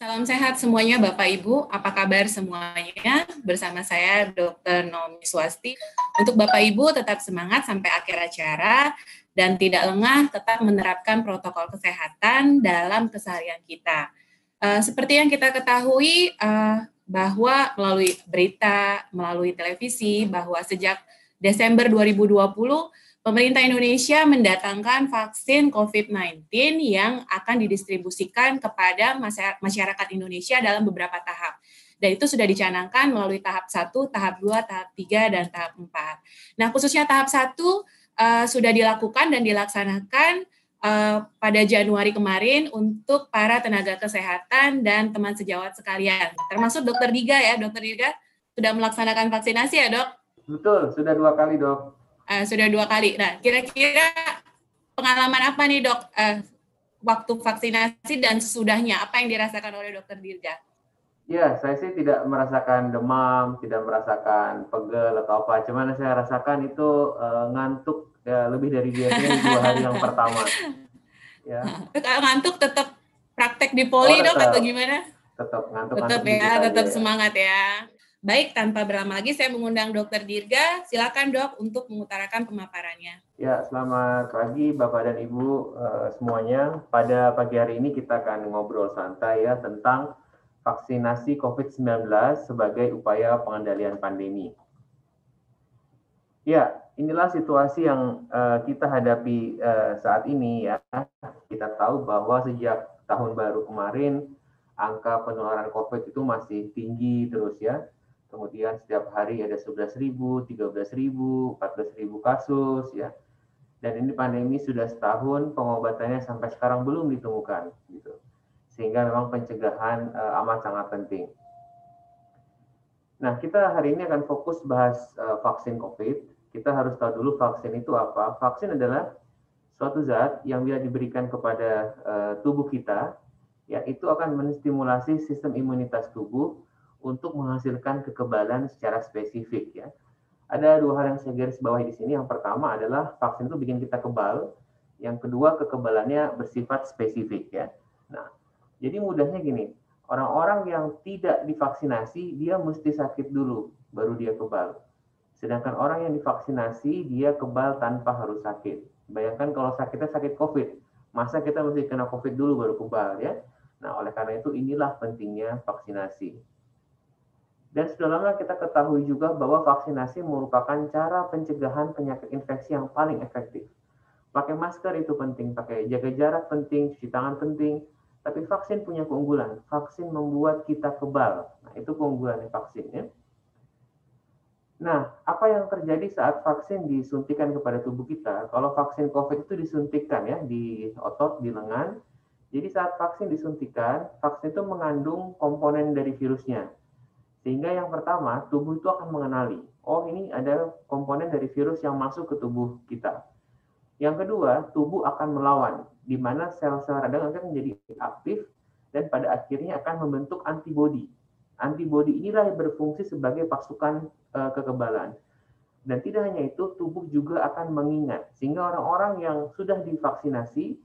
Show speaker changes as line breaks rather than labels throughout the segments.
Salam sehat semuanya Bapak Ibu, apa kabar semuanya? Bersama saya Dr. Nomi Swasti. Untuk Bapak Ibu tetap semangat sampai akhir acara dan tidak lengah tetap menerapkan protokol kesehatan dalam keseharian kita. Uh, seperti yang kita ketahui uh, bahwa melalui berita, melalui televisi, bahwa sejak Desember 2020 pemerintah Indonesia mendatangkan vaksin COVID-19 yang akan didistribusikan kepada masyarakat Indonesia dalam beberapa tahap. Dan itu sudah dicanangkan melalui tahap 1, tahap 2, tahap 3, dan tahap 4. Nah, khususnya tahap 1 uh, eh, sudah dilakukan dan dilaksanakan uh, pada Januari kemarin untuk para tenaga kesehatan dan teman sejawat sekalian. Termasuk dokter Diga ya, dokter Diga sudah melaksanakan vaksinasi ya dok?
Betul, sudah dua kali dok
uh, sudah dua kali. Nah, kira-kira pengalaman apa nih dok uh, waktu vaksinasi dan sesudahnya apa yang dirasakan oleh dokter Dirga?
Ya, saya sih tidak merasakan demam, tidak merasakan pegel atau apa. Cuman saya rasakan itu uh, ngantuk ya, lebih dari biasanya dua hari yang pertama.
Ya. Ngantuk tetap praktek di poli oh, dok atau gimana?
Tetap ngantuk.
Tetap ya, tetap ya. semangat ya. Baik, tanpa berlama lagi saya mengundang Dokter Dirga. Silakan dok untuk mengutarakan pemaparannya.
Ya, selamat pagi Bapak dan Ibu uh, semuanya. Pada pagi hari ini kita akan ngobrol santai ya tentang vaksinasi COVID-19 sebagai upaya pengendalian pandemi. Ya, inilah situasi yang uh, kita hadapi uh, saat ini ya. Kita tahu bahwa sejak tahun baru kemarin angka penularan COVID itu masih tinggi terus ya kemudian setiap hari ada 11.000, 13.000, 14.000 kasus ya. Dan ini pandemi sudah setahun, pengobatannya sampai sekarang belum ditemukan gitu. Sehingga memang pencegahan uh, amat sangat penting. Nah, kita hari ini akan fokus bahas uh, vaksin COVID. Kita harus tahu dulu vaksin itu apa. Vaksin adalah suatu zat yang bila diberikan kepada uh, tubuh kita, ya itu akan menstimulasi sistem imunitas tubuh untuk menghasilkan kekebalan secara spesifik ya. Ada dua hal yang saya garis bawahi di sini. Yang pertama adalah vaksin itu bikin kita kebal. Yang kedua kekebalannya bersifat spesifik ya. Nah, jadi mudahnya gini, orang-orang yang tidak divaksinasi dia mesti sakit dulu baru dia kebal. Sedangkan orang yang divaksinasi dia kebal tanpa harus sakit. Bayangkan kalau sakitnya sakit COVID, masa kita mesti kena COVID dulu baru kebal ya. Nah, oleh karena itu inilah pentingnya vaksinasi. Dan sudah kita ketahui juga bahwa vaksinasi merupakan cara pencegahan penyakit infeksi yang paling efektif. Pakai masker itu penting, pakai jaga jarak penting, cuci tangan penting, tapi vaksin punya keunggulan. Vaksin membuat kita kebal. Nah, itu keunggulannya vaksin ya. Nah, apa yang terjadi saat vaksin disuntikan kepada tubuh kita? Kalau vaksin COVID itu disuntikan ya di otot, di lengan. Jadi saat vaksin disuntikan, vaksin itu mengandung komponen dari virusnya. Sehingga yang pertama, tubuh itu akan mengenali, oh ini ada komponen dari virus yang masuk ke tubuh kita. Yang kedua, tubuh akan melawan, di mana sel-sel radang akan menjadi aktif dan pada akhirnya akan membentuk antibodi. Antibodi inilah yang berfungsi sebagai pasukan uh, kekebalan. Dan tidak hanya itu, tubuh juga akan mengingat. Sehingga orang-orang yang sudah divaksinasi,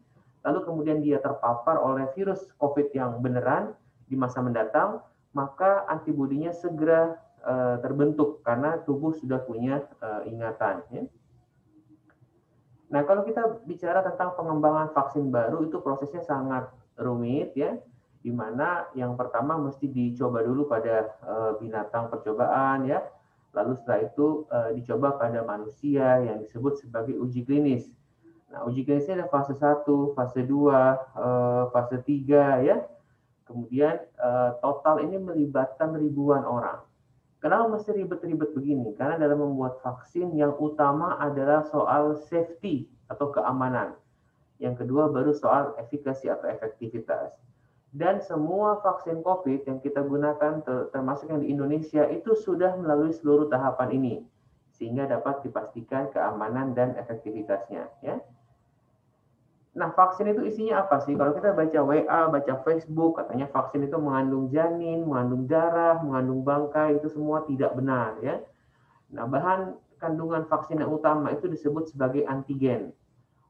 lalu kemudian dia terpapar oleh virus COVID yang beneran di masa mendatang, maka antibodinya segera uh, terbentuk karena tubuh sudah punya uh, ingatan. Ya. Nah, kalau kita bicara tentang pengembangan vaksin baru itu prosesnya sangat rumit ya, di mana yang pertama mesti dicoba dulu pada uh, binatang percobaan ya, lalu setelah itu uh, dicoba pada manusia yang disebut sebagai uji klinis. Nah, uji klinisnya ada fase 1, fase 2, uh, fase 3 ya Kemudian uh, total ini melibatkan ribuan orang. Kenapa mesti ribet-ribet begini? Karena dalam membuat vaksin yang utama adalah soal safety atau keamanan. Yang kedua baru soal efikasi atau efektivitas. Dan semua vaksin COVID yang kita gunakan termasuk yang di Indonesia itu sudah melalui seluruh tahapan ini sehingga dapat dipastikan keamanan dan efektivitasnya ya. Nah, vaksin itu isinya apa sih? Kalau kita baca WA, baca Facebook, katanya vaksin itu mengandung janin, mengandung darah, mengandung bangkai, itu semua tidak benar ya. Nah, bahan kandungan vaksin yang utama itu disebut sebagai antigen.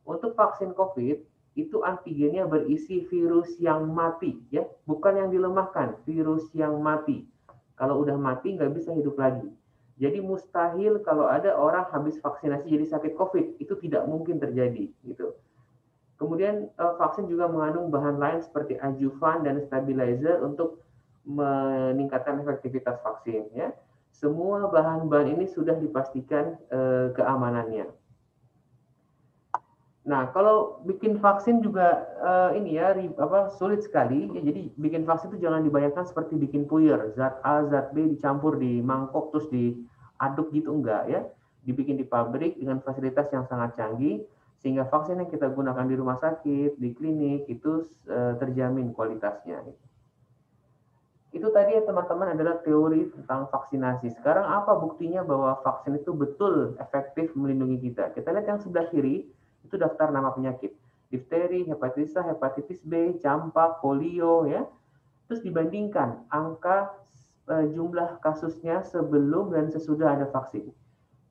Untuk vaksin COVID, itu antigennya berisi virus yang mati, ya, bukan yang dilemahkan, virus yang mati. Kalau udah mati nggak bisa hidup lagi. Jadi mustahil kalau ada orang habis vaksinasi jadi sakit COVID itu tidak mungkin terjadi, gitu. Kemudian eh, vaksin juga mengandung bahan lain seperti adjuvan dan stabilizer untuk meningkatkan efektivitas vaksin, ya. Semua bahan-bahan ini sudah dipastikan eh, keamanannya. Nah, kalau bikin vaksin juga uh, ini ya apa sulit sekali. Ya, jadi bikin vaksin itu jangan dibayangkan seperti bikin puyer, zat A, zat B dicampur di mangkok terus diaduk gitu enggak ya. Dibikin di pabrik dengan fasilitas yang sangat canggih sehingga vaksin yang kita gunakan di rumah sakit, di klinik itu uh, terjamin kualitasnya. Itu tadi ya teman-teman adalah teori tentang vaksinasi. Sekarang apa buktinya bahwa vaksin itu betul efektif melindungi kita? Kita lihat yang sebelah kiri itu daftar nama penyakit. Difteri, hepatitis A, hepatitis B, campak, polio ya. Terus dibandingkan angka e, jumlah kasusnya sebelum dan sesudah ada vaksin.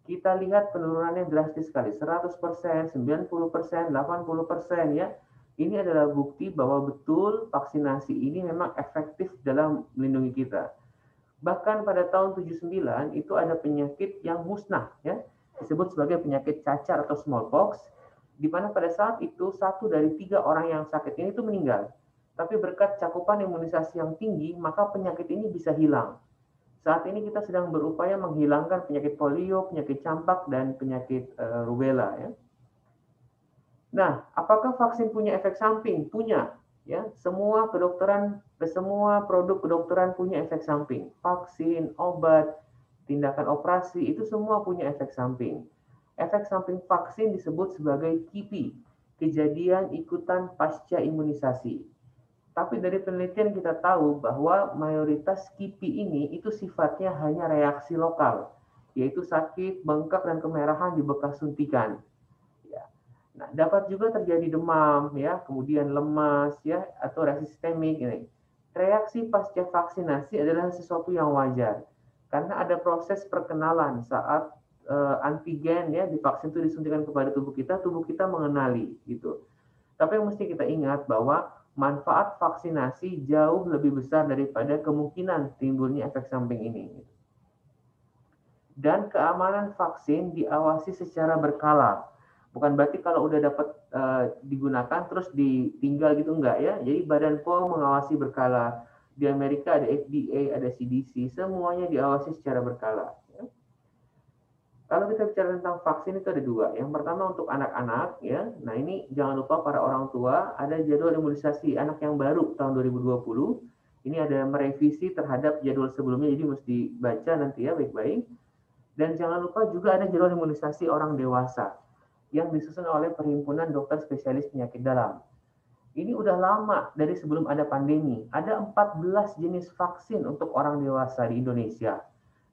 Kita lihat penurunannya drastis sekali, 100%, 90%, 80% ya. Ini adalah bukti bahwa betul vaksinasi ini memang efektif dalam melindungi kita. Bahkan pada tahun 79 itu ada penyakit yang musnah ya, disebut sebagai penyakit cacar atau smallpox di mana pada saat itu satu dari tiga orang yang sakit ini itu meninggal. Tapi berkat cakupan imunisasi yang tinggi, maka penyakit ini bisa hilang. Saat ini kita sedang berupaya menghilangkan penyakit polio, penyakit campak, dan penyakit uh, rubella. Ya. Nah, apakah vaksin punya efek samping? Punya. Ya, semua kedokteran, semua produk kedokteran punya efek samping. Vaksin, obat, tindakan operasi itu semua punya efek samping. Efek samping vaksin disebut sebagai KIPI, kejadian ikutan pasca imunisasi. Tapi dari penelitian kita tahu bahwa mayoritas KIPI ini itu sifatnya hanya reaksi lokal, yaitu sakit, bengkak, dan kemerahan di bekas suntikan. Ya. Nah, dapat juga terjadi demam, ya, kemudian lemas, ya, atau reaksi sistemik. Ini. Reaksi pasca vaksinasi adalah sesuatu yang wajar, karena ada proses perkenalan saat uh, antigen ya di vaksin itu disuntikan kepada tubuh kita, tubuh kita mengenali gitu. Tapi yang mesti kita ingat bahwa manfaat vaksinasi jauh lebih besar daripada kemungkinan timbulnya efek samping ini. Dan keamanan vaksin diawasi secara berkala. Bukan berarti kalau udah dapat uh, digunakan terus ditinggal gitu enggak ya. Jadi Badan POM mengawasi berkala. Di Amerika ada FDA, ada CDC, semuanya diawasi secara berkala. Kalau kita bicara tentang vaksin itu ada dua. Yang pertama untuk anak-anak ya. Nah, ini jangan lupa para orang tua ada jadwal imunisasi anak yang baru tahun 2020. Ini ada merevisi terhadap jadwal sebelumnya jadi mesti baca nanti ya baik-baik. Dan jangan lupa juga ada jadwal imunisasi orang dewasa yang disusun oleh Perhimpunan Dokter Spesialis Penyakit Dalam. Ini udah lama dari sebelum ada pandemi. Ada 14 jenis vaksin untuk orang dewasa di Indonesia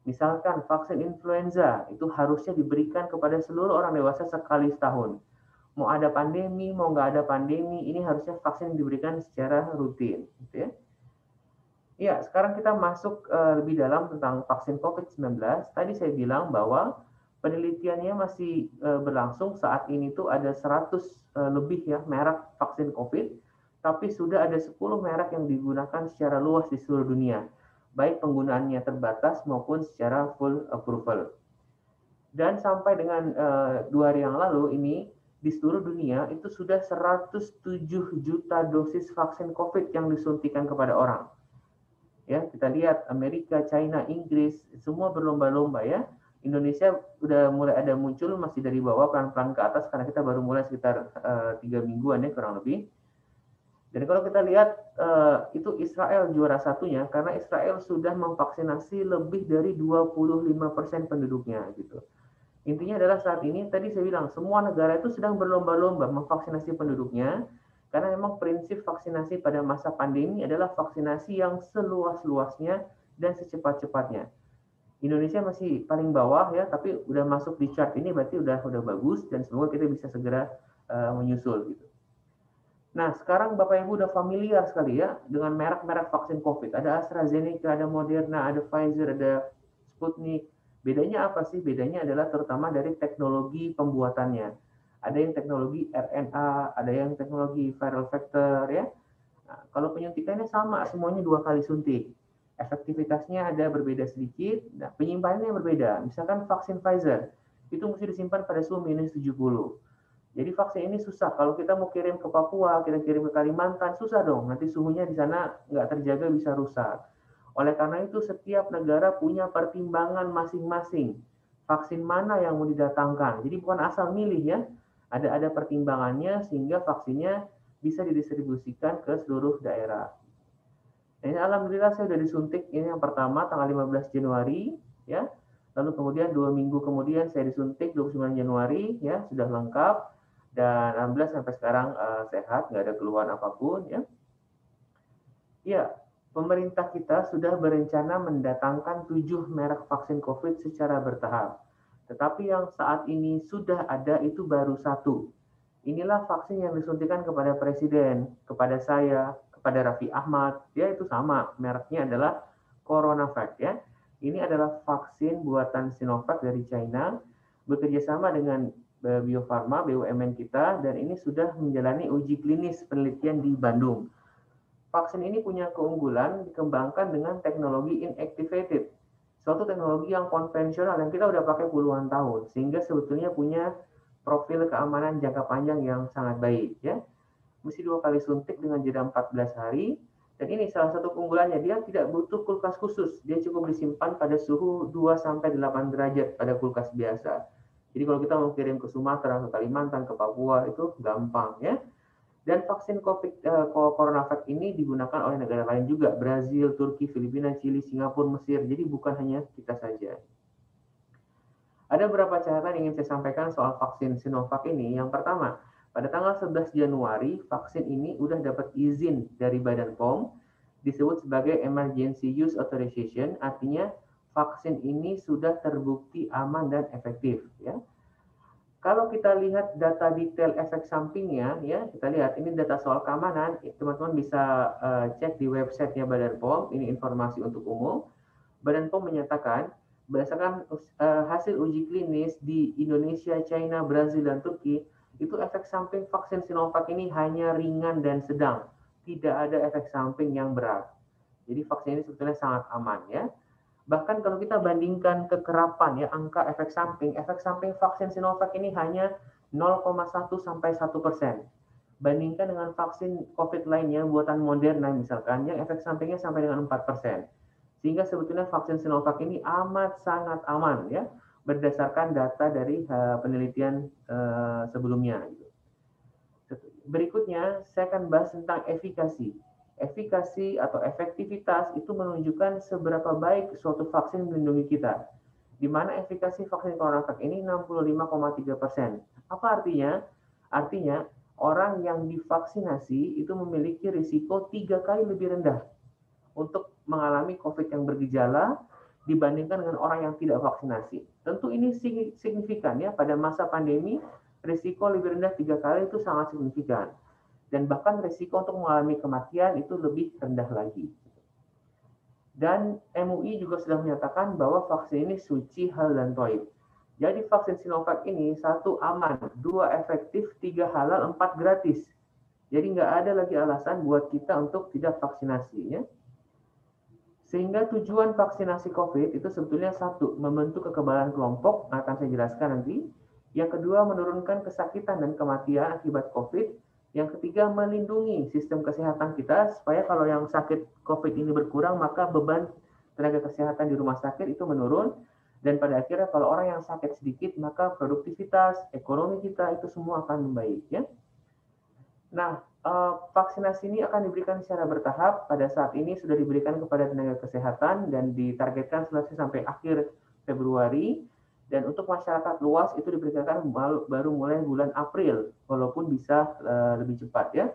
Misalkan vaksin influenza itu harusnya diberikan kepada seluruh orang dewasa sekali setahun. Mau ada pandemi, mau nggak ada pandemi, ini harusnya vaksin diberikan secara rutin. Gitu ya. ya, sekarang kita masuk uh, lebih dalam tentang vaksin COVID-19. Tadi saya bilang bahwa penelitiannya masih uh, berlangsung. Saat ini tuh ada 100 uh, eh, lebih ya merek vaksin COVID, tapi sudah ada 10 merek yang digunakan secara luas di seluruh dunia baik penggunaannya terbatas maupun secara full approval. Dan sampai dengan uh, dua hari yang lalu ini di seluruh dunia itu sudah 107 juta dosis vaksin COVID yang disuntikan kepada orang. Ya, kita lihat Amerika, China, Inggris semua berlomba-lomba ya. Indonesia udah mulai ada muncul masih dari bawah pelan-pelan ke atas karena kita baru mulai sekitar uh, tiga mingguan ya kurang lebih. Dan kalau kita lihat uh, itu Israel juara satunya karena Israel sudah memvaksinasi lebih dari 25% penduduknya gitu. Intinya adalah saat ini tadi saya bilang semua negara itu sedang berlomba-lomba memvaksinasi penduduknya karena memang prinsip vaksinasi pada masa pandemi adalah vaksinasi yang seluas-luasnya dan secepat-cepatnya. Indonesia masih paling bawah ya, tapi udah masuk di chart ini berarti udah udah bagus dan semoga kita bisa segera uh, menyusul gitu. Nah, sekarang Bapak Ibu udah familiar sekali ya dengan merek-merek vaksin COVID. Ada AstraZeneca, ada Moderna, ada Pfizer, ada Sputnik. Bedanya apa sih? Bedanya adalah terutama dari teknologi pembuatannya. ada yang teknologi RNA, ada yang teknologi viral vector ya. Nah, kalau penyuntikannya sama, semuanya dua kali suntik. Efektivitasnya ada berbeda sedikit, nah, penyimpanannya berbeda. Misalkan vaksin Pfizer, itu mesti disimpan pada suhu minus 70. Jadi vaksin ini susah. Kalau kita mau kirim ke Papua, kita kirim ke Kalimantan, susah dong. Nanti suhunya di sana nggak terjaga bisa rusak. Oleh karena itu setiap negara punya pertimbangan masing-masing. Vaksin mana yang mau didatangkan. Jadi bukan asal milih ya ada ada pertimbangannya sehingga vaksinnya bisa didistribusikan ke seluruh daerah. Ini alhamdulillah saya sudah disuntik ini yang pertama tanggal 15 Januari ya. Lalu kemudian dua minggu kemudian saya disuntik 29 Januari ya sudah lengkap dan alhamdulillah sampai sekarang uh, sehat nggak ada keluhan apa pun ya. Ya, pemerintah kita sudah berencana mendatangkan tujuh merek vaksin COVID secara bertahap. Tetapi yang saat ini sudah ada itu baru satu. Inilah vaksin yang disuntikan kepada presiden, kepada saya, kepada Raffi Ahmad. Dia itu sama, mereknya adalah CoronaVac ya. Ini adalah vaksin buatan Sinovac dari China, bekerja sama dengan Bio Farma, BUMN kita, dan ini sudah menjalani uji klinis penelitian di Bandung. Vaksin ini punya keunggulan dikembangkan dengan teknologi inactivated suatu teknologi yang konvensional yang kita udah pakai puluhan tahun sehingga sebetulnya punya profil keamanan jangka panjang yang sangat baik ya. Mesti dua kali suntik dengan jeda 14 hari dan ini salah satu keunggulannya dia tidak butuh kulkas khusus. Dia cukup disimpan pada suhu 2 sampai 8 derajat pada kulkas biasa. Jadi kalau kita mau kirim ke Sumatera, ke Kalimantan, ke Papua itu gampang ya. Dan vaksin COVID uh, CoronaVac ini digunakan oleh negara lain juga, Brazil, Turki, Filipina, Chili, Singapura, Mesir. Jadi bukan hanya kita saja. Ada beberapa catatan yang ingin saya sampaikan soal vaksin Sinovac ini. Yang pertama, pada tanggal 11 Januari, vaksin ini sudah dapat izin dari Badan POM, disebut sebagai Emergency Use Authorization, artinya vaksin ini sudah terbukti aman dan efektif. Ya. Kalau kita lihat data detail efek sampingnya, ya kita lihat ini data soal keamanan, teman-teman bisa uh, cek di websitenya Badan POM. Ini informasi untuk umum. Badan POM menyatakan berdasarkan uh, hasil uji klinis di Indonesia, China, Brazil, dan Turki, itu efek samping vaksin Sinovac ini hanya ringan dan sedang, tidak ada efek samping yang berat. Jadi vaksin ini sebetulnya sangat aman ya. Bahkan kalau kita bandingkan kekerapan ya angka efek samping, efek samping vaksin Sinovac ini hanya 0,1 sampai 1 persen. Bandingkan dengan vaksin COVID lainnya buatan Moderna misalkan yang efek sampingnya sampai dengan 4 persen. Sehingga sebetulnya vaksin Sinovac ini amat sangat aman ya berdasarkan data dari uh, penelitian uh, sebelumnya. Berikutnya saya akan bahas tentang efikasi efikasi atau efektivitas itu menunjukkan seberapa baik suatu vaksin melindungi kita. Di mana efikasi vaksin CoronaVac ini 65,3 persen. Apa artinya? Artinya orang yang divaksinasi itu memiliki risiko tiga kali lebih rendah untuk mengalami COVID yang bergejala dibandingkan dengan orang yang tidak vaksinasi. Tentu ini signifikan ya pada masa pandemi risiko lebih rendah tiga kali itu sangat signifikan dan bahkan risiko untuk mengalami kematian itu lebih rendah lagi. Dan MUI juga sudah menyatakan bahwa vaksin ini suci, hal, dan toib. Jadi vaksin Sinovac ini satu aman, dua efektif, tiga halal, empat gratis. Jadi nggak ada lagi alasan buat kita untuk tidak vaksinasi. Ya. Sehingga tujuan vaksinasi COVID itu sebetulnya satu, membentuk kekebalan kelompok, akan saya jelaskan nanti. Yang kedua, menurunkan kesakitan dan kematian akibat COVID yang ketiga, melindungi sistem kesehatan kita supaya kalau yang sakit COVID ini berkurang, maka beban tenaga kesehatan di rumah sakit itu menurun. Dan pada akhirnya kalau orang yang sakit sedikit, maka produktivitas, ekonomi kita itu semua akan membaik. Ya. Nah, eh, vaksinasi ini akan diberikan secara bertahap. Pada saat ini sudah diberikan kepada tenaga kesehatan dan ditargetkan selesai sampai akhir Februari. Dan untuk masyarakat luas itu diperkirakan baru mulai bulan April, walaupun bisa uh, lebih cepat ya.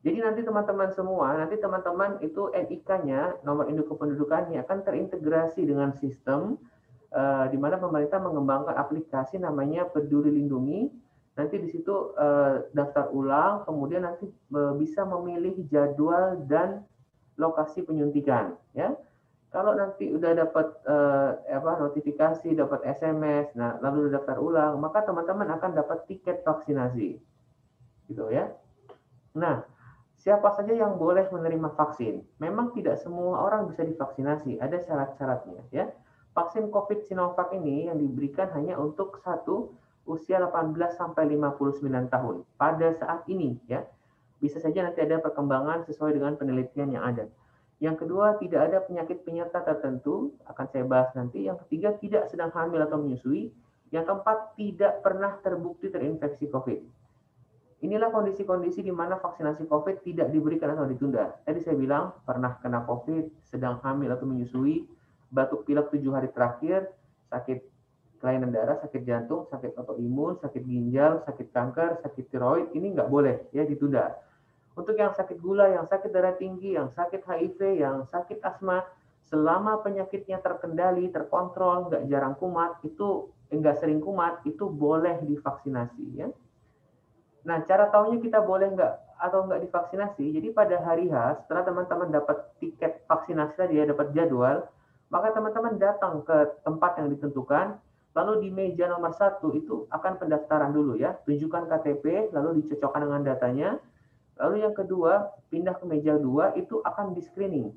Jadi nanti teman-teman semua, nanti teman-teman itu NIK-nya, nomor induk kependudukannya akan terintegrasi dengan sistem uh, di mana pemerintah mengembangkan aplikasi namanya Peduli Lindungi. Nanti di situ uh, daftar ulang, kemudian nanti uh, bisa memilih jadwal dan lokasi penyuntikan, ya Kalau nanti udah dapat uh, apa notifikasi, dapat SMS, nah lalu daftar ulang, maka teman-teman akan dapat tiket vaksinasi. Gitu ya. Nah, siapa saja yang boleh menerima vaksin? Memang tidak semua orang bisa divaksinasi, ada syarat-syaratnya ya. Vaksin COVID Sinovac ini yang diberikan hanya untuk satu usia 18 sampai 59 tahun pada saat ini ya. Bisa saja nanti ada perkembangan sesuai dengan penelitian yang ada. Yang kedua, tidak ada penyakit penyerta tertentu, akan saya bahas nanti. Yang ketiga, tidak sedang hamil atau menyusui. Yang keempat, tidak pernah terbukti terinfeksi COVID. Inilah kondisi-kondisi di mana vaksinasi COVID tidak diberikan atau ditunda. Tadi saya bilang pernah kena COVID, sedang hamil atau menyusui, batuk pilek tujuh hari terakhir, sakit kelainan darah, sakit jantung, sakit autoimun, sakit ginjal, sakit kanker, sakit tiroid, ini nggak boleh ya ditunda. Untuk yang sakit gula, yang sakit darah tinggi, yang sakit HIV, yang sakit asma, selama penyakitnya terkendali, terkontrol, nggak jarang kumat, itu enggak sering kumat, itu boleh divaksinasi ya. Nah, cara tahunya kita boleh nggak atau nggak divaksinasi. Jadi pada hari H, setelah teman-teman dapat tiket vaksinasi tadi ya, dapat jadwal, maka teman-teman datang ke tempat yang ditentukan, Lalu di meja nomor satu itu akan pendaftaran dulu ya, tunjukkan KTP, lalu dicocokkan dengan datanya. Lalu yang kedua, pindah ke meja dua itu akan di screening.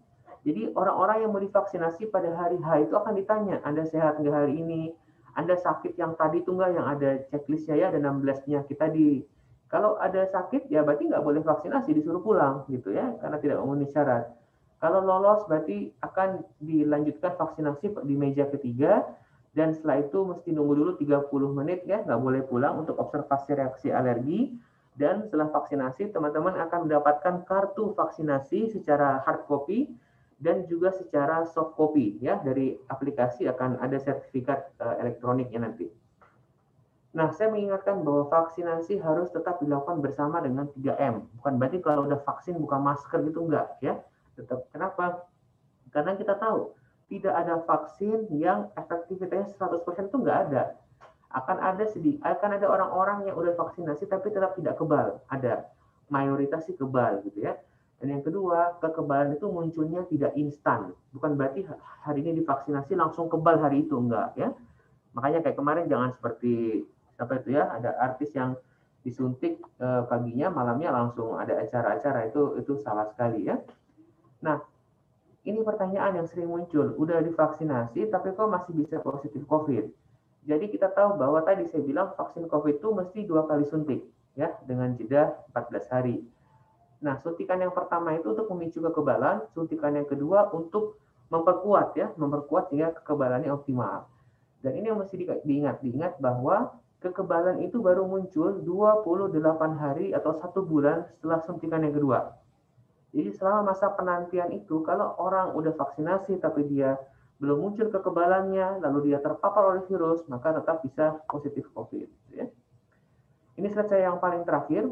Jadi orang-orang yang mau divaksinasi pada hari H itu akan ditanya, Anda sehat nggak hari ini? Anda sakit yang tadi tunggal yang ada checklistnya ya, ada 16 penyakit tadi. Kalau ada sakit ya berarti nggak boleh vaksinasi, disuruh pulang gitu ya, karena tidak memenuhi syarat. Kalau lolos berarti akan dilanjutkan vaksinasi di meja ketiga dan setelah itu mesti nunggu dulu 30 menit ya, nggak boleh pulang untuk observasi reaksi alergi. Dan setelah vaksinasi, teman-teman akan mendapatkan kartu vaksinasi secara hard copy dan juga secara soft copy ya dari aplikasi akan ada sertifikat uh, elektroniknya nanti. Nah, saya mengingatkan bahwa vaksinasi harus tetap dilakukan bersama dengan 3M. Bukan berarti kalau udah vaksin buka masker gitu enggak ya. Tetap kenapa? Karena kita tahu tidak ada vaksin yang efektivitasnya 100% itu nggak ada. Akan ada sedih, akan ada orang-orang yang udah vaksinasi tapi tetap tidak kebal. Ada mayoritas sih kebal gitu ya. Dan yang kedua, kekebalan itu munculnya tidak instan. Bukan berarti hari ini divaksinasi langsung kebal hari itu enggak ya. Makanya kayak kemarin jangan seperti apa itu ya, ada artis yang disuntik eh, paginya malamnya langsung ada acara-acara itu itu salah sekali ya. Nah, ini pertanyaan yang sering muncul. Udah divaksinasi, tapi kok masih bisa positif COVID? Jadi kita tahu bahwa tadi saya bilang vaksin COVID itu mesti dua kali suntik, ya, dengan jeda 14 hari. Nah, suntikan yang pertama itu untuk memicu kekebalan, suntikan yang kedua untuk memperkuat, ya, memperkuat sehingga kekebalannya optimal. Dan ini yang mesti diingat, diingat bahwa kekebalan itu baru muncul 28 hari atau satu bulan setelah suntikan yang kedua. Jadi selama masa penantian itu, kalau orang udah vaksinasi tapi dia belum muncul kekebalannya, lalu dia terpapar oleh virus, maka tetap bisa positif COVID. Ya. Ini slide saya yang paling terakhir.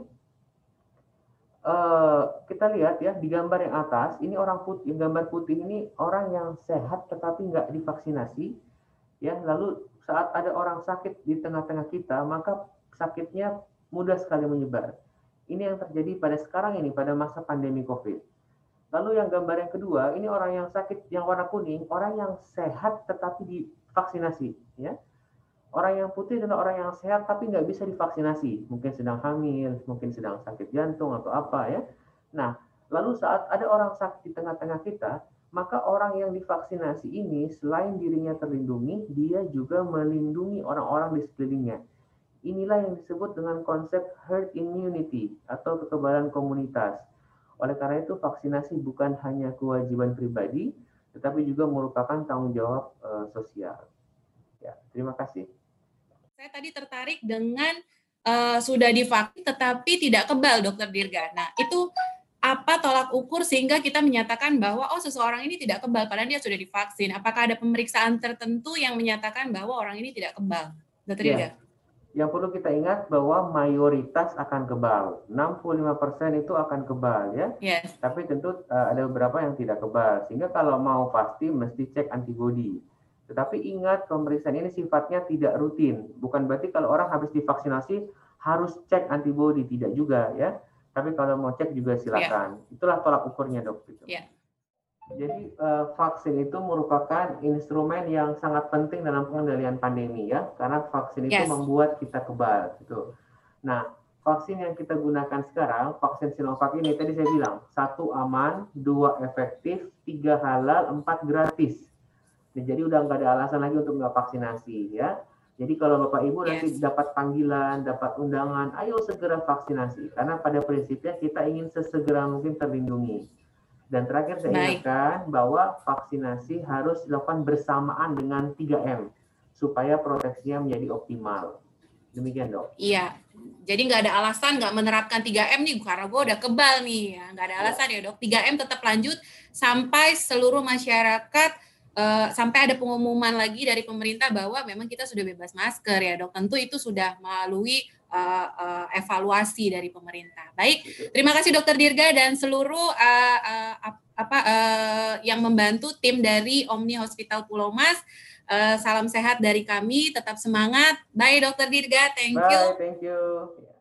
Uh, kita lihat ya di gambar yang atas, ini orang putih, gambar putih ini orang yang sehat tetapi nggak divaksinasi. Ya, lalu saat ada orang sakit di tengah-tengah kita, maka sakitnya mudah sekali menyebar. Ini yang terjadi pada sekarang ini, pada masa pandemi COVID. Lalu yang gambar yang kedua, ini orang yang sakit, yang warna kuning, orang yang sehat tetapi divaksinasi. Ya. Orang yang putih adalah orang yang sehat tapi nggak bisa divaksinasi. Mungkin sedang hamil, mungkin sedang sakit jantung atau apa ya. Nah, lalu saat ada orang sakit di tengah-tengah kita, maka orang yang divaksinasi ini selain dirinya terlindungi, dia juga melindungi orang-orang di sekelilingnya. Inilah yang disebut dengan konsep herd immunity atau kekebalan komunitas. Oleh karena itu, vaksinasi bukan hanya kewajiban pribadi, tetapi juga merupakan tanggung jawab uh, sosial. Ya, terima kasih.
Saya tadi tertarik dengan uh, sudah divaksin tetapi tidak kebal, Dokter Dirga. Nah, itu apa tolak ukur sehingga kita menyatakan bahwa oh seseorang ini tidak kebal padahal dia sudah divaksin? Apakah ada pemeriksaan tertentu yang menyatakan bahwa orang ini tidak kebal, Dokter Dirga? Ya
yang perlu kita ingat bahwa mayoritas akan kebal. 65% itu akan kebal ya. Yes. Tapi tentu uh, ada beberapa yang tidak kebal. Sehingga kalau mau pasti mesti cek antibodi. Tetapi ingat pemeriksaan ini sifatnya tidak rutin. Bukan berarti kalau orang habis divaksinasi harus cek antibodi tidak juga ya. Tapi kalau mau cek juga silakan. Yeah. Itulah tolak ukurnya dok.
Yeah.
Jadi uh, vaksin itu merupakan instrumen yang sangat penting dalam pengendalian pandemi ya, karena vaksin yes. itu membuat kita kebal gitu. Nah, vaksin yang kita gunakan sekarang, vaksin Sinovac ini tadi saya bilang satu aman, dua efektif, tiga halal, empat gratis. Nah, jadi udah nggak ada alasan lagi untuk nggak vaksinasi ya. Jadi kalau Bapak Ibu yes. nanti dapat panggilan, dapat undangan, ayo segera vaksinasi. Karena pada prinsipnya kita ingin sesegera mungkin terlindungi. Dan terakhir saya Baik. ingatkan bahwa vaksinasi harus dilakukan bersamaan dengan 3M supaya proteksinya menjadi optimal. Demikian dok.
Iya. Jadi nggak ada alasan nggak menerapkan 3M nih karena gue udah kebal nih ya. Nggak ada alasan ya dok. 3M tetap lanjut sampai seluruh masyarakat uh, sampai ada pengumuman lagi dari pemerintah bahwa memang kita sudah bebas masker ya dok. Tentu itu sudah melalui uh, uh, evaluasi dari pemerintah. Baik, terima kasih dokter Dirga dan seluruh uh, uh, apa uh, yang membantu tim dari Omni Hospital Pulau Mas. Uh, salam sehat dari kami, tetap semangat. Bye dokter Dirga, thank
Bye, you. Thank you.